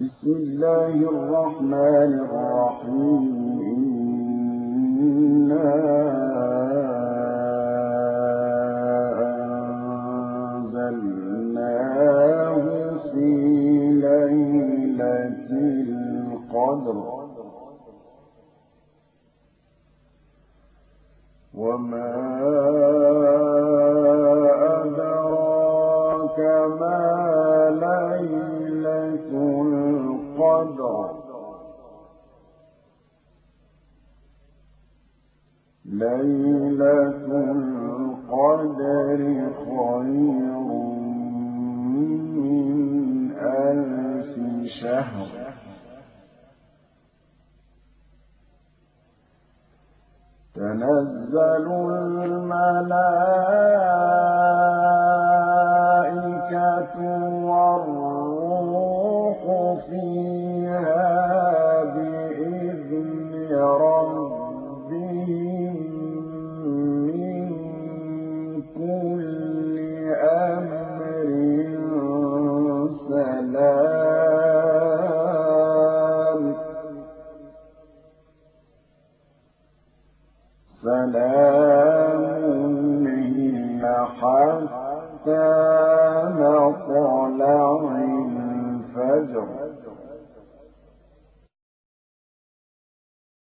بسم الله الرحمن الرحيم. إنا أنزلناه في ليلة القدر. وما القدر ليلة القدر خير من ألف شهر. تنزل الملائكة سلام هي حتى الفجر